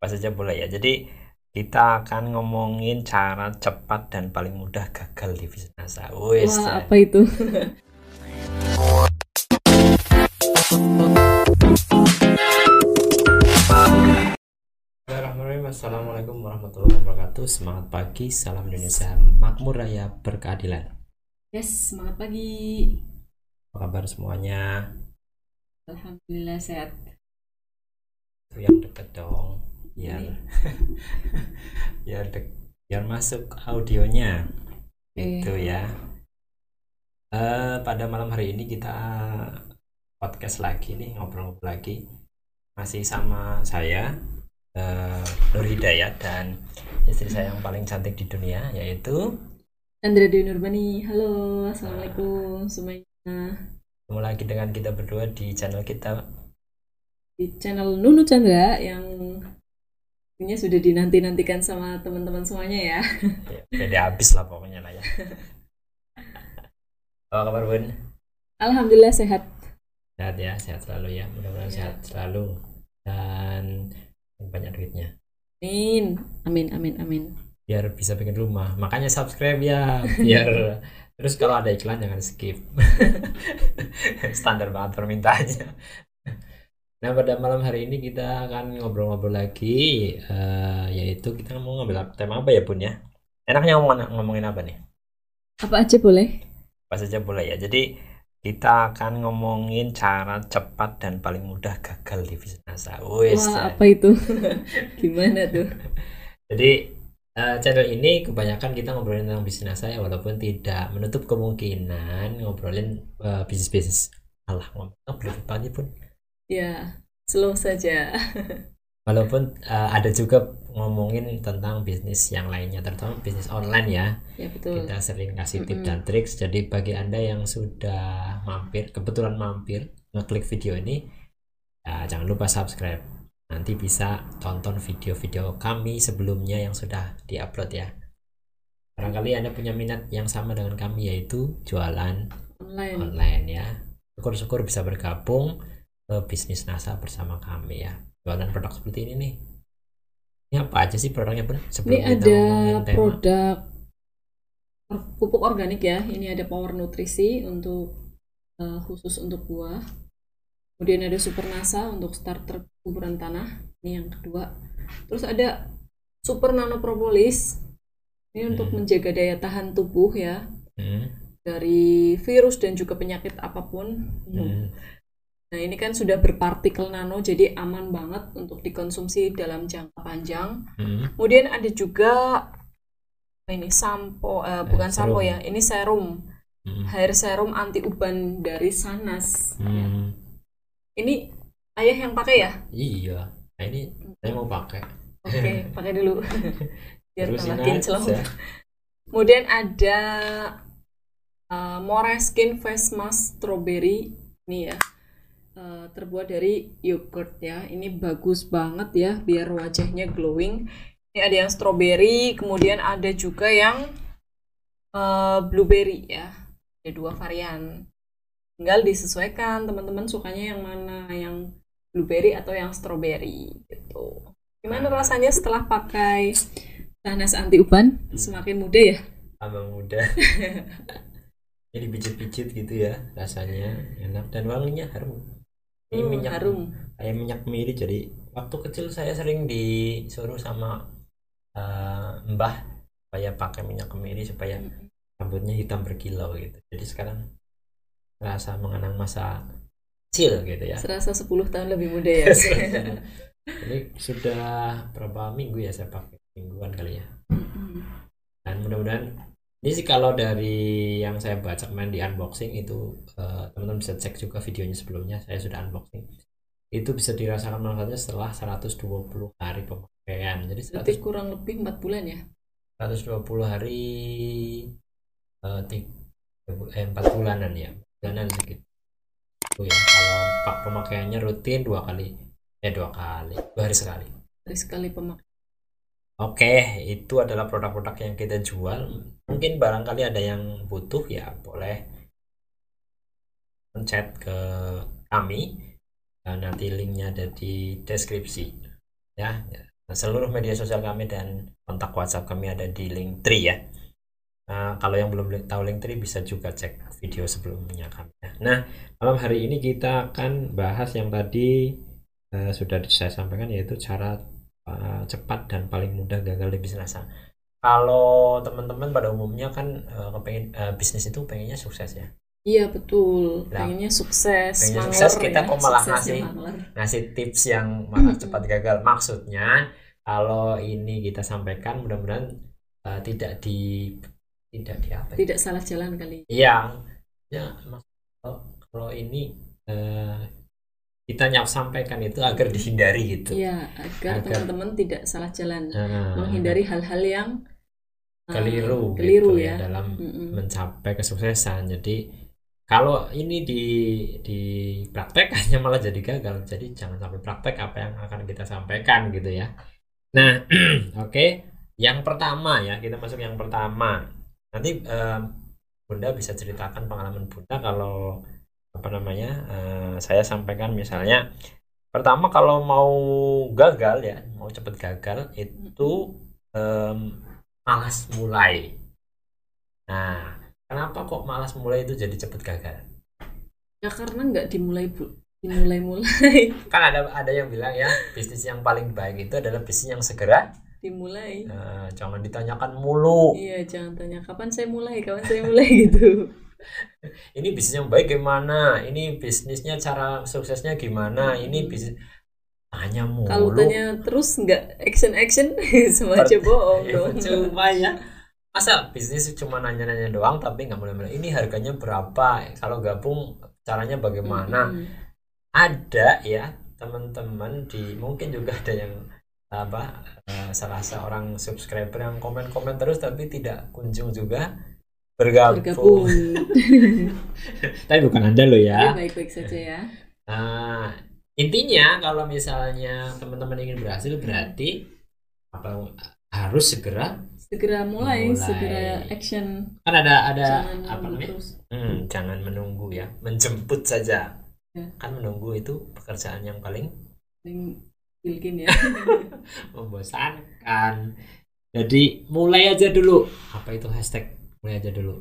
apa saja boleh ya jadi kita akan ngomongin cara cepat dan paling mudah gagal di bisnis NASA. Wes. Wah, apa itu? Assalamualaikum warahmatullahi wabarakatuh. Semangat pagi, salam Indonesia, makmur raya berkeadilan. Yes, semangat pagi. Apa kabar semuanya? Alhamdulillah sehat. Itu yang deket dong. Biar biar dek, biar masuk audionya. Itu ya. Eh, pada malam hari ini kita podcast lagi nih, ngobrol-ngobrol lagi. Masih sama saya eh, Nur Hidayat dan istri saya yang paling cantik di dunia yaitu Andra Dewi Nurbani. Halo, Assalamualaikum semuanya. ketemu lagi dengan kita berdua di channel kita Di channel Nunu Chandra yang ini sudah dinanti-nantikan sama teman-teman semuanya ya. ya, udah habis lah pokoknya lah ya apa kabar Bun? Alhamdulillah sehat. sehat ya sehat selalu ya mudah-mudahan Ya. sehat selalu dan banyak duitnya Amin. Amin, amin, amin. biar bisa bikin rumah makanya subscribe ya biar terus kalau ada iklan jangan skip standar banget permintaannya nah pada malam hari ini kita akan ngobrol-ngobrol lagi eh, yaitu kita mau ngambil tema apa ya bun ya enaknya ngomongin, ngomongin apa nih Apa aja boleh? apa saja boleh ya jadi kita akan ngomongin cara cepat dan paling mudah gagal di bisnis NASA. Wes, Wah, apa itu? Gimana tuh? Jadi eh, channel ini kebanyakan kita ngobrolin tentang bisnis NASA ya walaupun tidak menutup kemungkinan ngobrolin eh, bisnis-bisnis. Alah, ngomong belum pagi pun. Ya, slow saja. Walaupun eh, ada juga ngomongin tentang bisnis yang lainnya, terutama bisnis online ya. Ya, betul. Kita sering kasih tip Mm-mm. dan triks. Jadi bagi Anda yang sudah mampir, kebetulan mampir ngeklik video ini, ya, jangan lupa subscribe. Nanti bisa tonton video-video kami sebelumnya yang sudah diupload ya. Barangkali Anda punya minat yang sama dengan kami yaitu jualan Online. online ya. Syukur-syukur bisa bergabung ke bisnis NASA bersama kami ya. Jualan produk seperti ini nih. Ini apa aja sih produknya Bun? Ini kita ada produk pupuk organik ya. Ini ada Power Nutrisi untuk eh, khusus untuk buah. Kemudian ada Super Nasa untuk starter kuburan tanah. Ini yang kedua. Terus ada Super Nano Propolis. Ini untuk Hmm. menjaga daya tahan tubuh ya Hmm, dari virus dan juga penyakit apa pun. hmm. Nah, ini kan sudah berpartikel nano jadi aman banget untuk dikonsumsi dalam jangka panjang. Hmm, Kemudian ada juga ini sampo eh, bukan serum. sampo ya, ini serum, hmm, hair serum anti uban dari Sanas. hmm. Ini ayah yang pakai ya? Iya. Nah ini saya mau pakai. Oke, pakai dulu. Biar tambah kinclong. Kemudian ada uh, Moreskin Face Mask Strawberry ini ya. Uh, terbuat dari yogurt ya. Ini bagus banget ya biar wajahnya glowing. Ini ada yang strawberry, kemudian ada juga yang uh, blueberry ya. Ada dua varian. Tinggal disesuaikan teman-teman sukanya yang mana, yang blueberry atau yang strawberry gitu. Gimana rasanya setelah pakai Tanas anti uban? Semakin muda ya? Tambah muda. Ini pijit-pijit gitu ya rasanya enak dan wanginya harum. Ini Hmm, minyak harum. kayak minyak miri jadi waktu kecil saya sering disuruh sama eh, mbah supaya pakai minyak kemiri supaya rambutnya hitam berkilau gitu. Jadi sekarang rasa mengenang masa kecil gitu ya. Serasa 10 tahun lebih muda ya. Ini sudah berapa minggu ya saya pakai mingguan kali ya. Mm-mm. Dan mudah-mudahan ini sih kalau dari yang saya baca kemarin di unboxing itu eh, teman-teman bisa cek juga videonya sebelumnya saya sudah unboxing. Itu bisa dirasakan manfaatnya setelah 120 hari pemakaian. Jadi Berarti 100 kurang lebih 4 bulan ya? 120 hari eh, tiga, eh, 4 bulanan ya. Bulanan segitu. Itu ya kalau pak pemakaiannya rutin dua kali ya dua kali dua hari sekali. Dari sekali pemakaian. Oke, itu adalah produk-produk yang kita jual. Mungkin barangkali ada yang butuh ya boleh mencet ke kami. Dan nanti linknya ada di deskripsi. Ya, seluruh media sosial kami dan kontak WhatsApp kami ada di link tree ya. Nah, kalau yang belum tahu link tree bisa juga cek video sebelumnya kami. Ya. Nah, malam hari ini kita akan bahas yang tadi uh, sudah saya sampaikan yaitu cara uh, cepat dan paling mudah gagal di bisnis. Kalau teman-teman pada umumnya kan uh, kepengen uh, bisnis itu pengennya sukses ya. Iya betul, nah, pengennya sukses. Pengennya sukses kita ya, kok malah ngasih ngasih tips yang malah cepat gagal. Maksudnya kalau ini kita sampaikan mudah-mudahan uh, tidak di tidak di apa ya? tidak salah jalan kali iya ya kalau, kalau ini uh, kita nyap sampaikan itu agar dihindari gitu. Ya agar, teman-teman tidak salah jalan. Uh, menghindari hal-hal yang uh, keliru keliru gitu ya, ya. dalam mm -mm. mencapai kesuksesan. Jadi kalau ini di di praktek hanya malah jadi gagal. Jadi jangan sampai praktek apa yang akan kita sampaikan gitu ya. Nah oke. Okay. yang pertama ya kita masuk yang pertama. Nanti uh, bunda bisa ceritakan pengalaman bunda kalau apa namanya uh, saya sampaikan misalnya pertama kalau mau gagal ya mau cepet gagal itu um, malas mulai. Nah kenapa kok malas mulai itu jadi cepet gagal? Ya karena nggak dimulai bu. Dimulai-mulai kan ada ada yang bilang ya bisnis yang paling baik itu adalah bisnis yang segera dimulai. nah, jangan ditanyakan mulu. Iya jangan tanya kapan saya mulai? Kapan saya mulai? gitu ini bisnis yang baik gimana? Ini bisnisnya cara suksesnya gimana? Ini bisnis tanya mulu. Kalau tanya terus nggak action action semacam bohong. ya, cuma ya. Masa bisnis cuma nanya-nanya doang tapi nggak mulai-mulai ini harganya berapa? Kalau gabung caranya bagaimana? Hmm. ada ya teman-teman di mungkin juga ada yang apa uh, salah seorang subscriber yang komen-komen terus tapi tidak kunjung juga bergabung. bergabung. tapi bukan anda loh ya. Baik-baik saja ya. Nah, intinya kalau misalnya teman-teman ingin berhasil berarti apa harus segera segera mulai, mulai. segera action. Kan ada ada jangan apa namanya? Hmm, jangan menunggu ya, menjemput saja. Ya. Kan menunggu itu pekerjaan yang paling paling Bilkin ya membosankan jadi mulai aja dulu apa itu hashtag mulai aja dulu.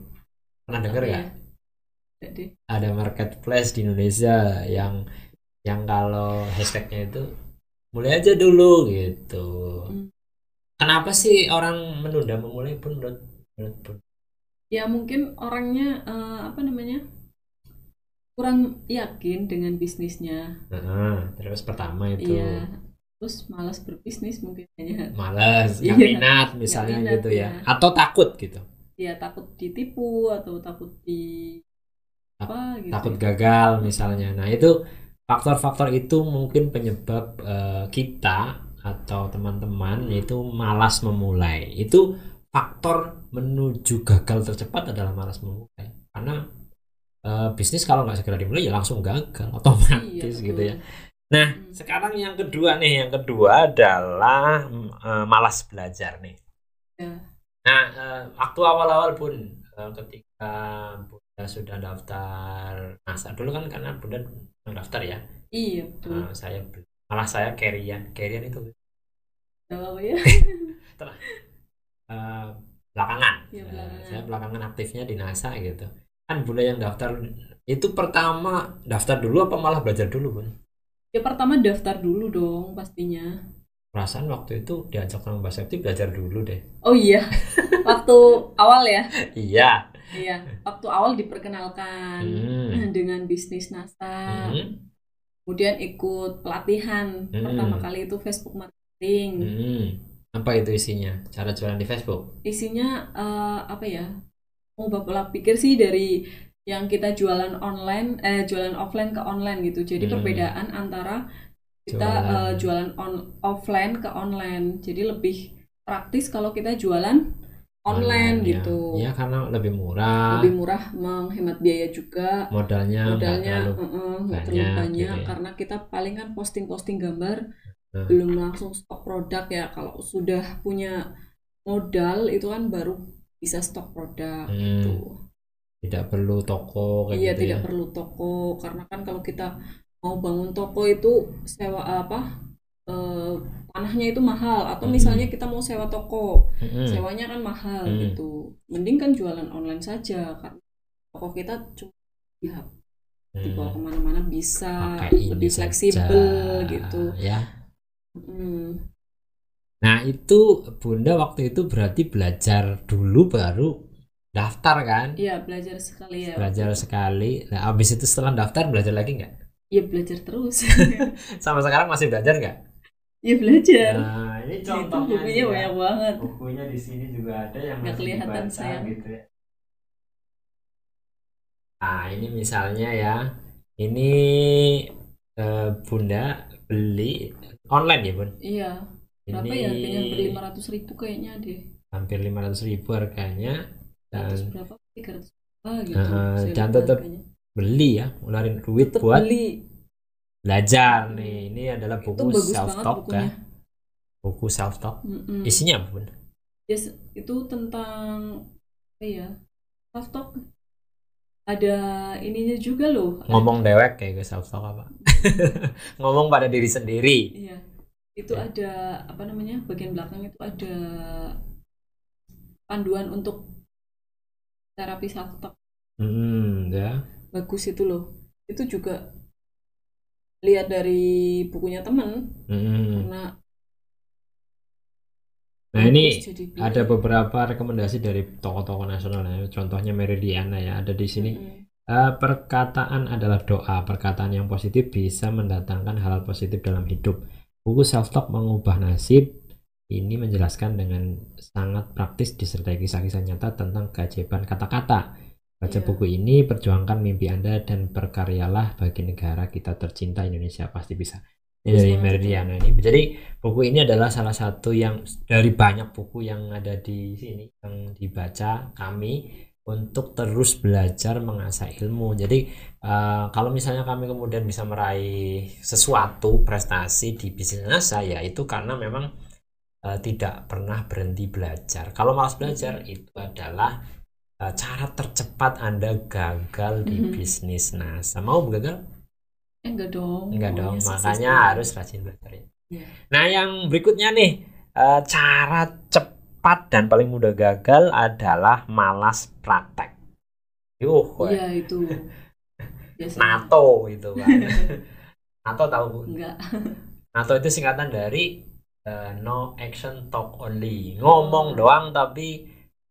Pernah dengar ya? Jadi. ada marketplace di Indonesia yang yang kalau hashtagnya itu mulai aja dulu gitu. Hmm. kenapa sih orang menunda memulai pun menurut, menurut pun? Ya mungkin orangnya uh, apa namanya kurang yakin dengan bisnisnya. Nah, terus pertama itu. Iya terus malas berbisnis mungkin hanya malas nggak minat misalnya minat, gitu ya. ya atau takut gitu ya takut ditipu atau takut di apa gitu takut gagal misalnya nah itu faktor-faktor itu mungkin penyebab uh, kita atau teman-teman itu malas memulai itu faktor menuju gagal tercepat adalah malas memulai karena uh, bisnis kalau nggak segera dimulai ya langsung gagal otomatis iya, gitu ya Nah, hmm. sekarang yang kedua nih, yang kedua adalah uh, malas belajar nih. Ya. Nah, uh, waktu awal-awal pun uh, ketika Bunda sudah daftar NASA dulu kan karena Bunda daftar ya. Iya, betul. Uh, saya malah saya carryan, carryan itu. Apa ya? Uh, belakangan. Ya, belakangan. Uh, saya belakangan aktifnya di NASA gitu. Kan Bunda yang daftar itu pertama daftar dulu apa malah belajar dulu, Bun? Ya pertama daftar dulu dong pastinya. Perasaan waktu itu diajak sama Mbak Septi belajar dulu deh. Oh iya, waktu awal ya? iya. Iya, waktu awal diperkenalkan hmm. dengan bisnis NASA. Hmm. Kemudian ikut pelatihan hmm. pertama kali itu Facebook marketing. Hmm. Apa itu isinya? Cara jualan di Facebook? Isinya uh, apa ya? Mau bapak pikir sih dari yang kita jualan online eh jualan offline ke online gitu jadi hmm. perbedaan antara kita jualan, uh, jualan on offline ke online jadi lebih praktis kalau kita jualan online, online ya. gitu ya karena lebih murah lebih murah menghemat biaya juga modalnya modalnya nggak terlalu, uh, uh, banyak, terlalu banyak gitu ya. karena kita paling kan posting posting gambar hmm. belum langsung stok produk ya kalau sudah punya modal itu kan baru bisa stok produk hmm. gitu tidak perlu toko kayak iya gitu tidak ya. perlu toko karena kan kalau kita mau bangun toko itu sewa apa eh, tanahnya itu mahal atau Hmm. misalnya kita mau sewa toko Mm-mm. sewanya kan mahal Hmm. gitu mending kan jualan online saja karena toko kita cuma ya, dibawa Hmm. ke mana-mana bisa Pakai lebih saja. fleksibel gitu ya Hmm. nah itu bunda waktu itu berarti belajar dulu baru daftar kan Iya belajar sekali ya belajar sekali nah abis itu setelah daftar belajar lagi nggak Iya belajar terus sama sekarang masih belajar nggak Iya belajar nah ini itu contohnya bukunya nih ya. banyak banget bukunya di sini juga ada yang Nggak kelihatan, dibaca sayang. gitu ya. Nah, ini misalnya ya. Ini eh, Bunda beli online ya, Bun? iya berapa Ini ya harganya hampir lima ratus ribu kayaknya deh hampir 500 ribu harganya ratus dan berapa tiga ratus berapa gitu saya dan tetap harganya. Beli ya, ngeluarin duit tetap buat beli belajar nih. Ini adalah buku self talk ya. Buku self talk. Mm-mm. Isinya apa, Bun? Yes, itu tentang apa ya self talk ada ininya juga loh Ngomong dewek kayak self talk apa? Ngomong pada diri sendiri. iya itu Ya. ada apa namanya bagian belakang itu ada panduan untuk terapi self talk Hmm, ya. Bagus itu loh itu juga lihat dari bukunya temen Hmm. karena Nah, ini ada beberapa rekomendasi dari tokoh-tokoh nasional ya. Contohnya Meridiana ya, ada di sini. Mm-mm. Eh, perkataan adalah doa. Perkataan yang positif bisa mendatangkan hal positif dalam hidup. Buku self talk mengubah nasib ini menjelaskan dengan sangat praktis disertai kisah-kisah nyata tentang keajaiban kata-kata. Baca Iya. buku ini, perjuangkan mimpi Anda dan berkaryalah bagi negara kita tercinta Indonesia pasti bisa. Ini dari Meridiana ini. Jadi buku ini adalah salah satu yang dari banyak buku yang ada di sini yang dibaca kami untuk terus belajar mengasah ilmu. Jadi eh, kalau misalnya kami kemudian bisa meraih sesuatu prestasi di bisnis saya itu karena memang eh, tidak pernah berhenti belajar. Kalau malas belajar itu adalah eh, cara tercepat Anda gagal di Mhm. bisnis NASA. Mau gagal? enggak dong Enggak dong, sukses makanya dulu. harus rajin belajar. ya. Iya. Nah, yang berikutnya nih, eh, cara cepat dan paling mudah gagal adalah malas praktek. Yuh, weh, iya itu biasanya NATO itu kan. NATO tahu Bu? enggak NATO itu singkatan dari eh, no action talk only. Ngomong doang tapi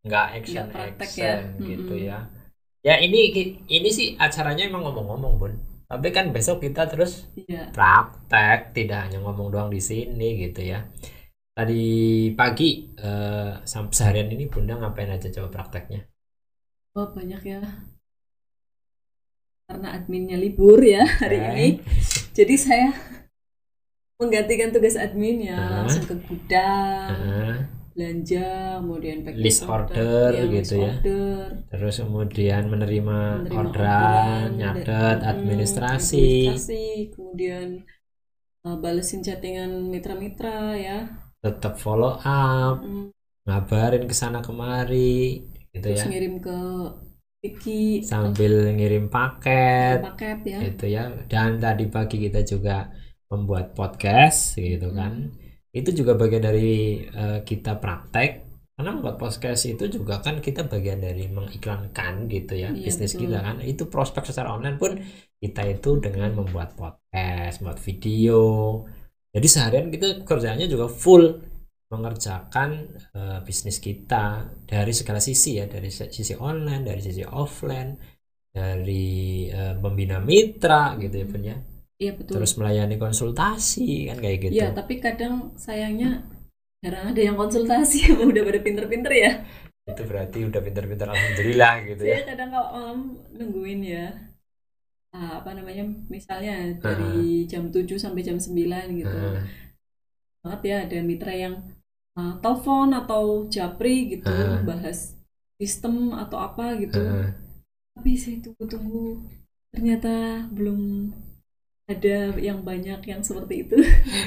nggak action Nggak praktek action ya. gitu Mm-mm. ya. Ya ini ini sih acaranya emang ngomong-ngomong, Bun. Tapi kan besok kita terus iya praktek tidak hanya ngomong doang di sini gitu ya tadi pagi eh, sampai seharian ini bunda ngapain aja coba prakteknya oh banyak ya karena adminnya libur ya hari Oke. ini jadi saya menggantikan tugas admin ya Hah? langsung ke gudang Heeh. Belanja kemudian packing List produk, order ya, gitu list ya. order, terus kemudian menerima, menerima orderan orderan, nyatet mm, administrasi. administrasi, kemudian uh, balesin chattingan mitra-mitra ya. Tetap follow up Mm, ngabarin ke sana kemari gitu terus ya. ngirim ke Vicky sambil ngirim paket paket ya. gitu ya. Dan tadi pagi kita juga membuat podcast gitu Hmm. kan itu juga bagian dari eh, kita praktek. Karena membuat podcast itu juga kan kita bagian dari mengiklankan gitu ya Iya, bisnis betul. kita kan. Itu prospek secara online pun kita itu dengan membuat podcast membuat video. Jadi seharian kita kerjanya juga full mengerjakan eh, bisnis kita dari segala sisi ya. Dari sisi online dari sisi offline dari eh, pembina mitra gitu ya Bun, ya iya betul terus melayani konsultasi kan kayak gitu Iya, tapi kadang sayangnya jarang ada yang konsultasi udah pada pinter-pinter ya. itu berarti udah pinter-pinter alhamdulillah gitu ya Saya kadang kalau malam nungguin ya. ah, apa namanya? Misalnya dari jam 7 sampai jam 9 gitu. Heeh. Banget ya ada mitra yang ah, telepon atau japri gitu Heeh. bahas sistem atau apa gitu. Heeh. Tapi saya tunggu-tunggu ternyata belum ada yang banyak yang seperti itu.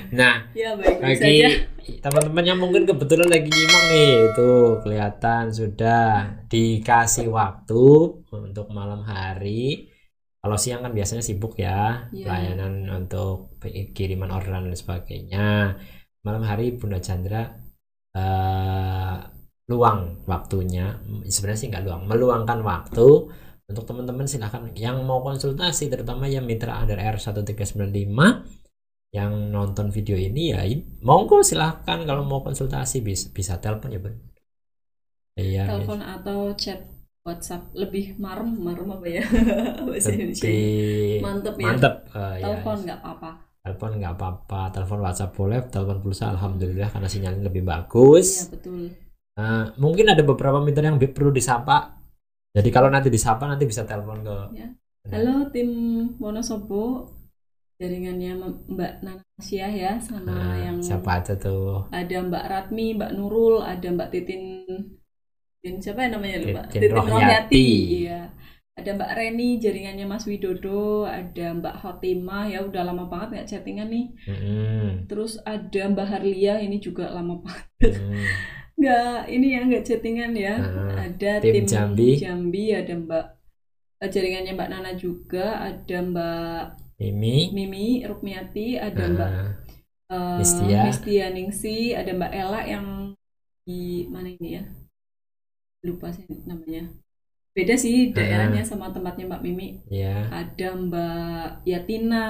nah ya baik-baik bagi teman-teman yang mungkin kebetulan lagi nyimak nih itu kelihatan sudah dikasih waktu untuk malam hari kalau siang kan biasanya sibuk ya Iya. pelayanan untuk kiriman orderan dan sebagainya malam hari Bunda Chandra eh, luang waktunya sebenarnya sih nggak luang meluangkan waktu untuk teman-teman silahkan. Yang mau konsultasi terutama yang mitra under R1395 yang nonton video ini ya monggo silahkan kalau mau konsultasi. Bisa bisa telepon ya bun. Iya telepon atau chat WhatsApp. Lebih marem marem apa ya? Bahasa Indonesia lebih mantep ya? mantep. Ya. telepon nggak apa-apa. Telepon nggak apa-apa. Telepon WhatsApp boleh telepon pulsa alhamdulillah karena sinyalnya lebih iya bagus betul. Eh, mungkin ada beberapa mitra yang perlu disapa jadi kalau nanti disapa nanti bisa telepon ke halo tim Wonosobo jaringannya Mbak Nanasya ya sama Nah, yang siapa aja tuh ada Mbak Ratmi, Mbak Nurul, ada Mbak Titin, Titin siapa ya namanya lupa? Titin Rohyati. Iya. Ada Mbak Reni, jaringannya Mas Widodo, ada Mbak Hotima ya udah lama banget nggak chattingan nih. Mm-mm. Terus ada Mbak Harlia ini juga lama banget Mm. nggak ini ya nggak chattingan ya. Nah, ada tim tim, Jambi. Jambi, ada Mbak eh, jaringannya Mbak Nana juga, ada Mbak Mimi Mimi Rukmiati, ada Mbak Nah, Eh, Mistia. Mistia Ningsi, ada Mbak Ella yang di mana ini ya? Lupa sih namanya. Beda sih daerahnya sama tempatnya Mbak Mimi. ya Ada Mbak Yatina,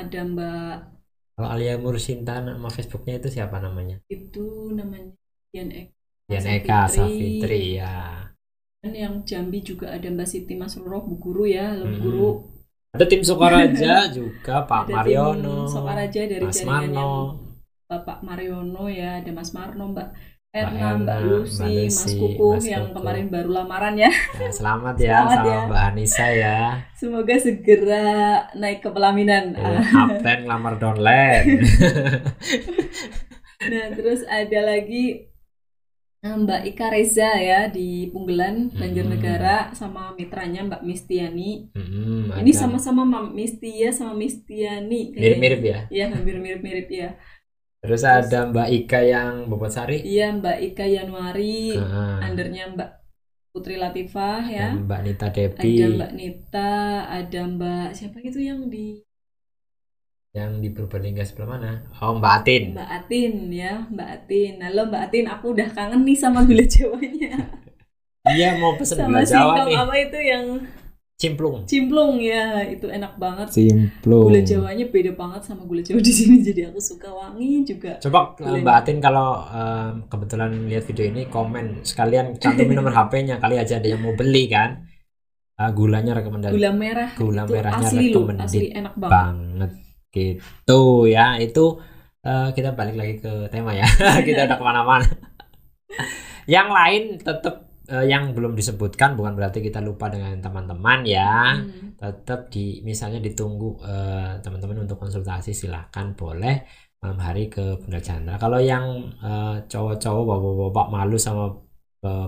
ada Mbak kalau Alia Mursinta nama Facebooknya itu siapa namanya itu namanya Dian Eka. Eka Safitri ya Dan yang Jambi juga ada Mbak Siti Masruro, Bu Guru ya, Bu. Guru. ada tim Sukaraja juga Pak ada Mariono tim Sokaraja dari Mas jaringannya Marno Bapak Mariono ya, ada Mas Marno, Mbak Mbak Erna, Mbak Erna, Lucy, Mbak Mas Lucy, Kuku Mas yang kemarin baru lamaran ya. Ya, selamat ya Selamat sama ya. Mbak Anissa ya Semoga segera naik ke pelaminan. Eh, Ah. Kapten ngelamar downline Nah, terus ada lagi eh, Mbak Ika Reza ya di Punggelan, Banjarnegara sama mitranya Mbak Mistiani. Mm-mm, Ini ada sama-sama Mam Mistia sama Mistiani. mirip-mirip ya Iya, hampir mirip-mirip ya. terus ada Mbak Ika yang Bobot Sari Iya, Mbak Ika Januari, Ah, undernya Mbak Putri Latifah ya. dan Mbak Nita Ada Debi Mbak Nita, ada Mbak siapa itu yang di yang di Purbalingga sebelah mana oh Mbak Atin Mbak Atin ya, Mbak Atin. Halo Mbak Atin, aku udah kangen nih sama gula jawanya. iya mau pesen sama gula Jawa singkong nih apa itu yang cimplung cimplung ya, itu enak banget. cimplung Gula Jawanya beda banget sama gula Jawa di sini, jadi aku suka wangi juga. Coba eh, Gulanya. Mbak Atin kalau eh, kebetulan lihat video ini komen sekalian cantumin nomor HP-nya kali aja ada yang mau beli kan. Ah, gulanya rekomendasi Gula merah Gula itu merahnya asli recommended asli enak banget. banget gitu ya. Itu eh, kita balik lagi ke tema ya. kita udah ke mana-mana. yang lain tetap eh, yang belum disebutkan bukan berarti kita lupa dengan teman-teman ya Hmm. tetap di misalnya ditunggu eh, teman-teman untuk konsultasi silahkan boleh malam hari ke Bunda Chandra kalau yang cowok-cowok bapak-bapak malu sama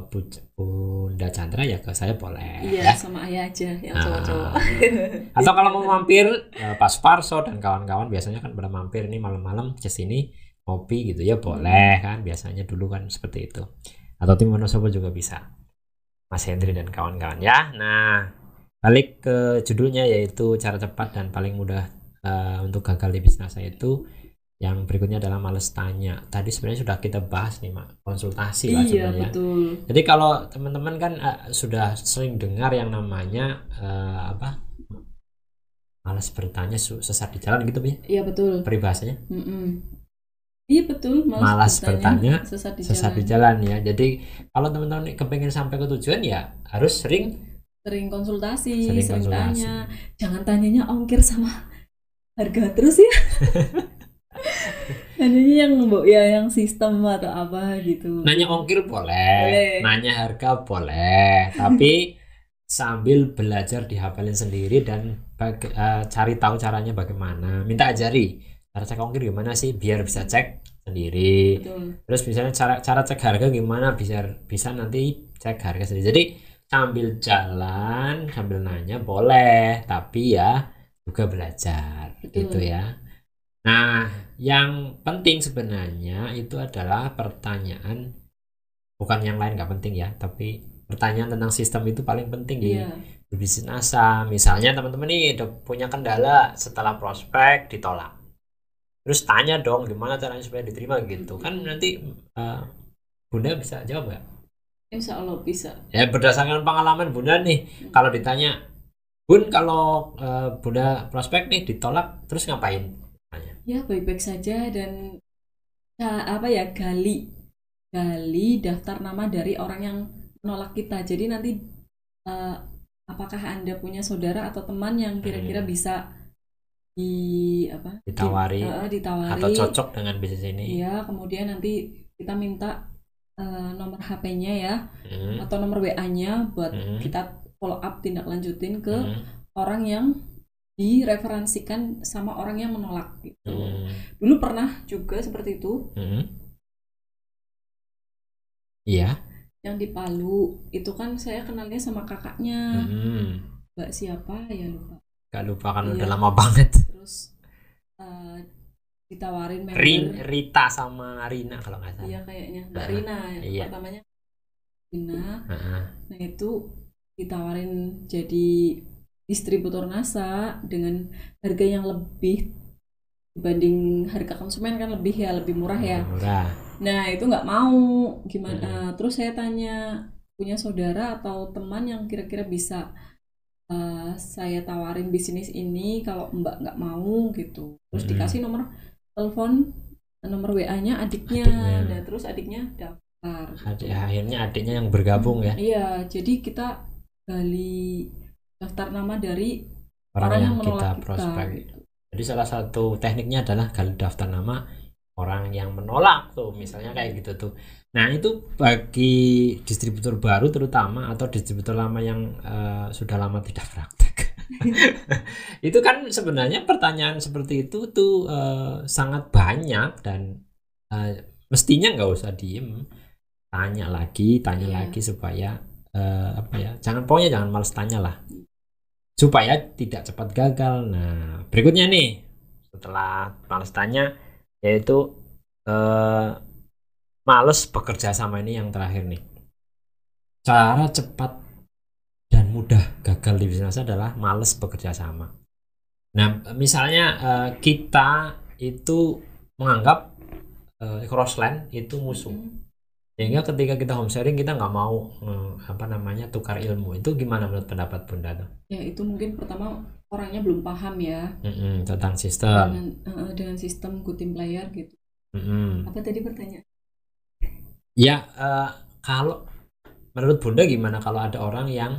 Bu- Bunda Chandra ya ke saya boleh Iya, ya? sama ayah aja yang Ah. cowok-cowok. atau kalau mau mampir eh, Pak Sparso dan kawan-kawan biasanya kan pada mampir nih malam-malam ke sini ngopi gitu ya boleh kan? Biasanya dulu kan seperti itu. Atau tim Wonosobo juga bisa. Mas Hendri dan kawan-kawan ya. Nah balik ke judulnya yaitu cara cepat dan paling mudah eh, untuk gagal di bisnis saya itu yang berikutnya adalah males tanya tadi sebenarnya sudah kita bahas nih mak konsultasi lah Iya, sebenarnya betul. jadi kalau teman-teman kan eh, sudah sering dengar yang namanya eh, apa? Malas bertanya sesat di jalan gitu ya Iya, betul. peribahasanya Mm-mm. Iya betul, Malas bertanya, sesat di sesat di jalan. jalan ya. Jadi kalau teman-teman kepengen sampai ke tujuan ya harus sering Sering konsultasi, Sering sering, konsultasi. tanya. Jangan tanyanya ongkir sama harga terus ya. Tanyanya yang mbok ya yang sistem atau apa gitu. nanya ongkir boleh, Boleh. nanya harga boleh, tapi sambil belajar dihafalin sendiri dan bag- eh, cari tahu caranya bagaimana. Minta ajari cara cek ongkir gimana sih biar bisa cek sendiri. Betul. Terus misalnya cara cara cek harga gimana bisa bisa nanti cek harga sendiri. Jadi sambil jalan sambil nanya boleh, tapi ya juga belajar Betul. gitu ya. Nah, yang penting sebenarnya itu adalah pertanyaan bukan yang lain nggak penting ya, tapi pertanyaan tentang sistem itu paling penting di Iya. di bisnis NASA. Misalnya teman-teman nih udah punya kendala setelah prospek ditolak. Terus tanya dong gimana caranya supaya diterima gitu. Kan nanti eh, Bunda bisa jawab nggak? Insya Allah bisa. Ya berdasarkan pengalaman Bunda nih, kalau ditanya Bun kalau eh, Bunda prospek nih ditolak terus ngapain? Tanya. Ya baik-baik saja dan nah, apa ya gali gali daftar nama dari orang yang menolak kita. Jadi nanti eh, apakah anda punya saudara atau teman yang kira-kira Hmm. bisa di apa Ditawari di- eh, ditawari atau cocok dengan bisnis ini? Iya, kemudian nanti kita minta eh, nomor HP-nya ya Hmm, atau nomor WA-nya buat hmm, kita follow up tindak lanjutin ke hmm, orang yang direferensikan sama orang yang menolak gitu. hmm, Dulu pernah juga seperti itu hmm. Iya. yang di Palu itu kan saya kenalnya sama kakaknya Hmm. Mbak siapa ya lupa. Gak lupa kan Iya. udah lama banget. Terus eh, ditawarin member. Rin, Rita sama Rina kalau nggak salah. Iya kayaknya Mbak Ah, Rina iya. pertamanya Rina. Heeh. Nah itu ditawarin jadi distributor NASA dengan harga yang lebih dibanding harga konsumen kan lebih ya lebih murah ya. Murah. Nah itu nggak mau gimana? Terus saya tanya punya saudara atau teman yang kira-kira bisa eh, saya tawarin bisnis ini kalau Mbak nggak mau gitu. Terus Mm-mm. dikasih nomor telepon nomor WA-nya adiknya. Adiknya. Nah terus adiknya daftar. Adik, akhirnya adiknya yang bergabung ya. Iya, jadi kita gali daftar nama dari Orang, orang, yang, yang kita menolak kita. prospek. gitu. Jadi salah satu tekniknya adalah gali daftar nama orang yang menolak tuh, misalnya kayak gitu tuh. Nah itu bagi distributor baru terutama atau distributor lama yang eh, sudah lama tidak praktek. itu kan sebenarnya pertanyaan seperti itu tuh eh, sangat banyak dan eh, mestinya nggak usah diem, tanya lagi, tanya Iya. lagi supaya eh, apa ya, jangan pokoknya jangan males tanya lah supaya tidak cepat gagal. Nah, berikutnya nih setelah males tanya yaitu eh, males bekerja sama ini yang terakhir nih. Cara cepat dan mudah gagal di bisnis adalah males bekerja sama. Nah, misalnya eh, kita itu menganggap eh, crossland itu musuh Mm. Sehingga ketika kita home sharing kita nggak mau eh, apa namanya tukar ilmu itu gimana menurut pendapat bunda tuh Ya itu mungkin pertama orangnya belum paham ya Mm-mm, tentang sistem dengan eh, dengan sistem good team player gitu. Mm-mm. Apa tadi pertanyaan? ya eh, kalau menurut bunda gimana kalau ada orang yang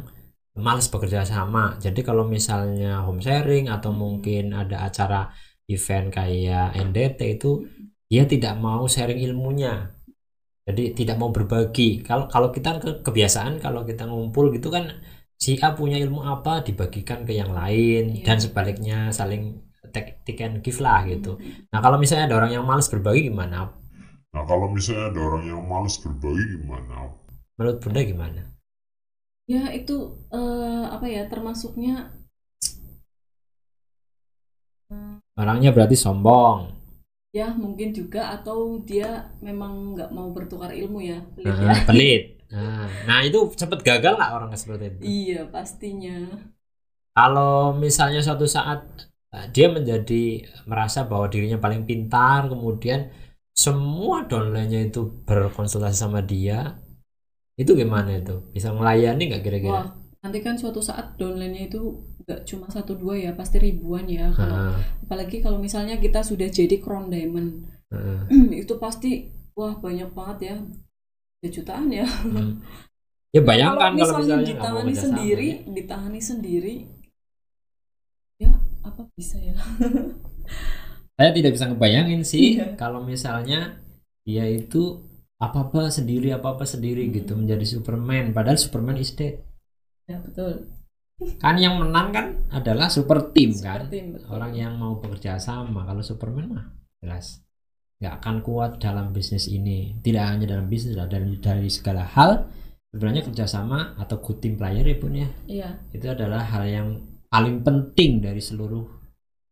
malas bekerja sama jadi kalau misalnya home sharing atau mungkin ada acara event kayak NDT itu dia tidak mau sharing ilmunya jadi tidak mau berbagi kalau kalau kita ke- kebiasaan kalau kita ngumpul gitu kan si A punya ilmu apa dibagikan ke yang lain Iya. dan sebaliknya saling take, take and give lah gitu Mm. nah kalau misalnya ada orang yang malas berbagi gimana Nah kalau misalnya ada orang yang males berbagi gimana? menurut bunda gimana Ya itu eh, apa ya termasuknya orangnya berarti sombong ya mungkin juga atau dia memang nggak mau bertukar ilmu ya. pelit ya. Nah, pelit nah, nah itu cepet gagal nggak orang seperti itu Iya pastinya. kalau misalnya suatu saat eh, dia menjadi merasa bahwa dirinya paling pintar kemudian semua downline-nya itu berkonsultasi sama dia itu gimana itu bisa melayani nggak kira-kira Wah nanti kan suatu saat downline-nya itu nggak cuma satu dua ya pasti ribuan ya kalau Heeh, apalagi kalau misalnya kita sudah jadi crown diamond heeh. itu pasti wah banyak banget ya ya jutaan ya Hmm. ya bayangkan kalau misalnya, nggak mau ditangani sendiri ya. ditangani sendiri ya apa bisa ya saya tidak bisa ngebayangin sih Iya. kalau misalnya dia itu apa apa sendiri apa apa sendiri Hmm. gitu menjadi Superman padahal Superman is dead ya betul kan yang menang kan adalah super team kan? Seperti betul. orang yang mau bekerja sama. Kalau Superman mah jelas. Nggak akan kuat dalam bisnis ini. Tidak hanya dalam bisnis lah. Dari dari segala hal sebenarnya kerjasama atau good team player ya pun ya. Iya. Itu adalah hal yang paling penting dari seluruh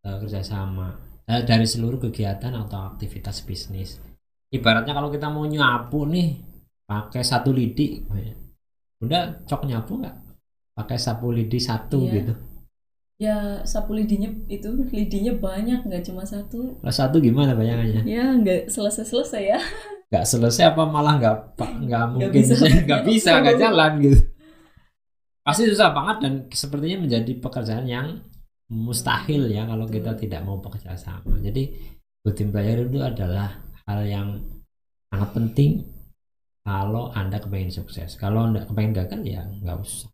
eh, kerjasama eh, dari seluruh kegiatan atau aktivitas bisnis. Ibaratnya kalau kita mau nyapu nih pakai satu lidi Bunda cok nyapu nggak? Pakai sapu lidi satu Iya. gitu. Ya sapu lidinya itu lidinya banyak nggak cuma satu. Kalau satu gimana bayangannya? Ya nggak selesai-selesai ya. Nggak selesai apa malah nggak nggak mungkin nggak bisa nggak jalan gitu. Pasti susah banget dan sepertinya menjadi pekerjaan yang mustahil ya kalau kita Betul. tidak mau bekerja sama. Jadi team player itu adalah hal yang sangat penting kalau anda kepengen sukses. Kalau anda kepengen gagal ya nggak usah.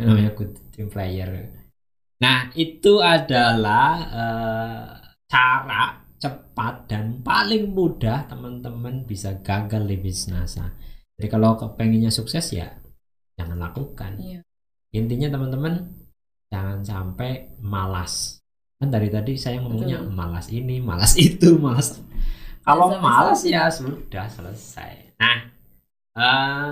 Namanya good team player. Nah itu adalah eh, cara cepat dan paling mudah teman-teman bisa gagal di bisnis. Jadi kalau kepenginnya sukses ya jangan lakukan. Iya. Intinya teman-teman jangan sampai malas. Kan dari tadi saya ngomongnya Betul. malas ini, malas itu, malas. Kalau sampai malas ya sudah selesai. Nah, eh,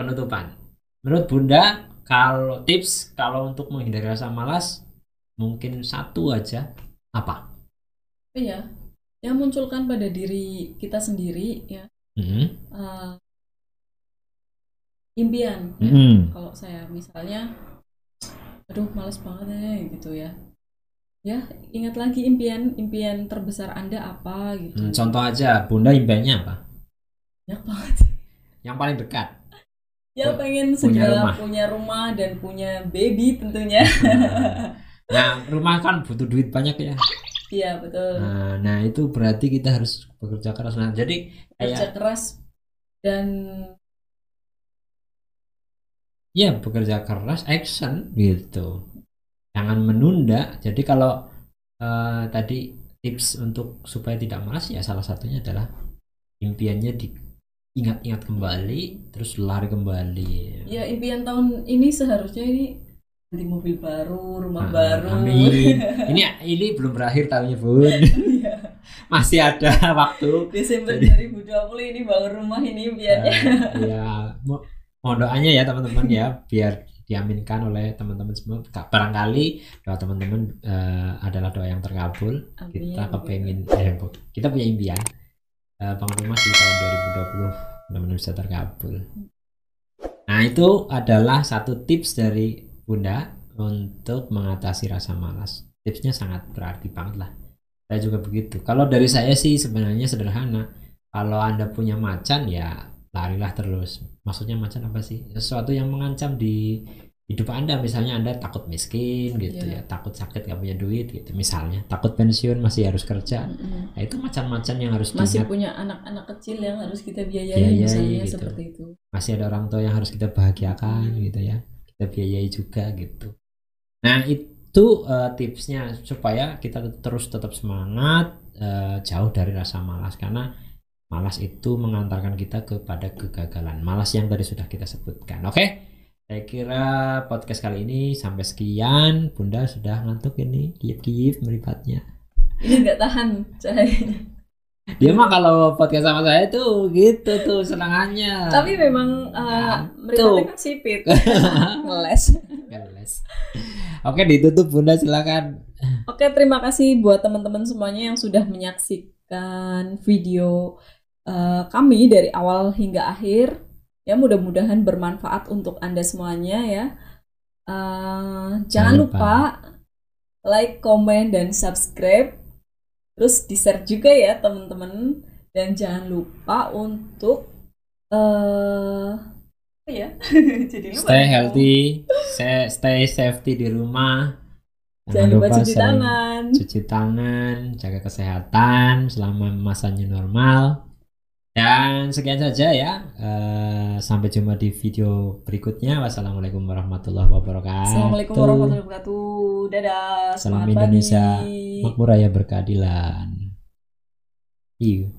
penutupan. Menurut Bunda, kalau tips kalau untuk menghindari rasa malas mungkin satu aja apa? Iya. Yang munculkan pada diri kita sendiri ya Hmm. eh, impian. Hmm. Kalau saya misalnya, aduh males banget ya gitu ya. Ya ingat lagi impian impian terbesar anda apa gitu. Hmm, Contoh aja, Bunda impiannya apa? Banyak banget. Yang paling dekat. Ya pengen punya segera rumah. punya rumah dan punya baby tentunya. Nah, rumah kan butuh duit banyak ya. Iya betul. Nah, nah itu berarti kita harus bekerja keras. Nah, jadi Kerja kayak keras dan ya bekerja keras, action gitu. Jangan menunda. Jadi kalau eh, tadi tips untuk supaya tidak malas ya salah satunya adalah impiannya diingat-ingat kembali, terus lari kembali. ya impian tahun ini seharusnya ini ganti mobil baru, rumah Ah, baru. Amin. Ini ini belum berakhir tahunnya, Bun. Iya. Masih ada waktu. Desember Jadi- 2020 ini bangun rumah ini impiannya. Eh, ya mo- mohon doanya ya teman-teman ya biar diaminkan oleh teman-teman semua Ka- barangkali doa teman-teman eh, adalah doa yang terkabul Amin. kita kepengen eh, kita punya impian eh, bangun rumah di tahun 2020 mudah-mudahan bisa terkabul nah itu adalah satu tips dari bunda untuk mengatasi rasa malas. Tipsnya sangat berarti banget lah. Saya juga begitu. Kalau dari saya sih sebenarnya sederhana. Kalau anda punya macan ya larilah terus. Maksudnya macan apa sih? Sesuatu yang mengancam di hidup anda misalnya anda takut miskin gitu Iya. ya takut sakit gak punya duit gitu misalnya takut pensiun masih harus kerja Mm-mm. nah itu macan-macan yang harus Masih diingat punya anak-anak kecil yang harus kita biayai Biayai, misalnya gitu. seperti itu. masih ada orang tua yang harus kita bahagiakan gitu ya kita biayai juga gitu nah itu eh, tipsnya supaya kita terus tetap semangat eh, jauh dari rasa malas karena malas itu mengantarkan kita kepada kegagalan malas yang tadi sudah kita sebutkan oke saya kira podcast kali ini sampai sekian bunda sudah ngantuk ini kiip-kiip meripatnya Ini nggak tahan cahayanya. dia mah kalau podcast sama saya tuh gitu tuh senangannya Tapi memang uh, meripatnya kan sipit. Ngeles. Ngeles. Oke ditutup bunda silakan. Oke, terima kasih buat teman-teman semuanya yang sudah menyaksikan video uh, kami dari awal hingga akhir. Ya, mudah-mudahan bermanfaat untuk Anda semuanya ya. Uh, jangan Jangan lupa like, komen, dan subscribe. Terus di-share juga ya teman-teman. Dan jangan lupa untuk uh, apa ya? Jadi lupa. Stay healthy, stay, stay safety di rumah. Jangan lupa cuci sering tangan. Cuci tangan, jaga kesehatan selama masa new normal. Dan sekian saja ya. Eh, sampai jumpa di video berikutnya. Wassalamualaikum warahmatullahi wabarakatuh. Assalamualaikum warahmatullahi wabarakatuh. Dadah. Salam Selamat Indonesia. Makmur raya berkeadilan. You.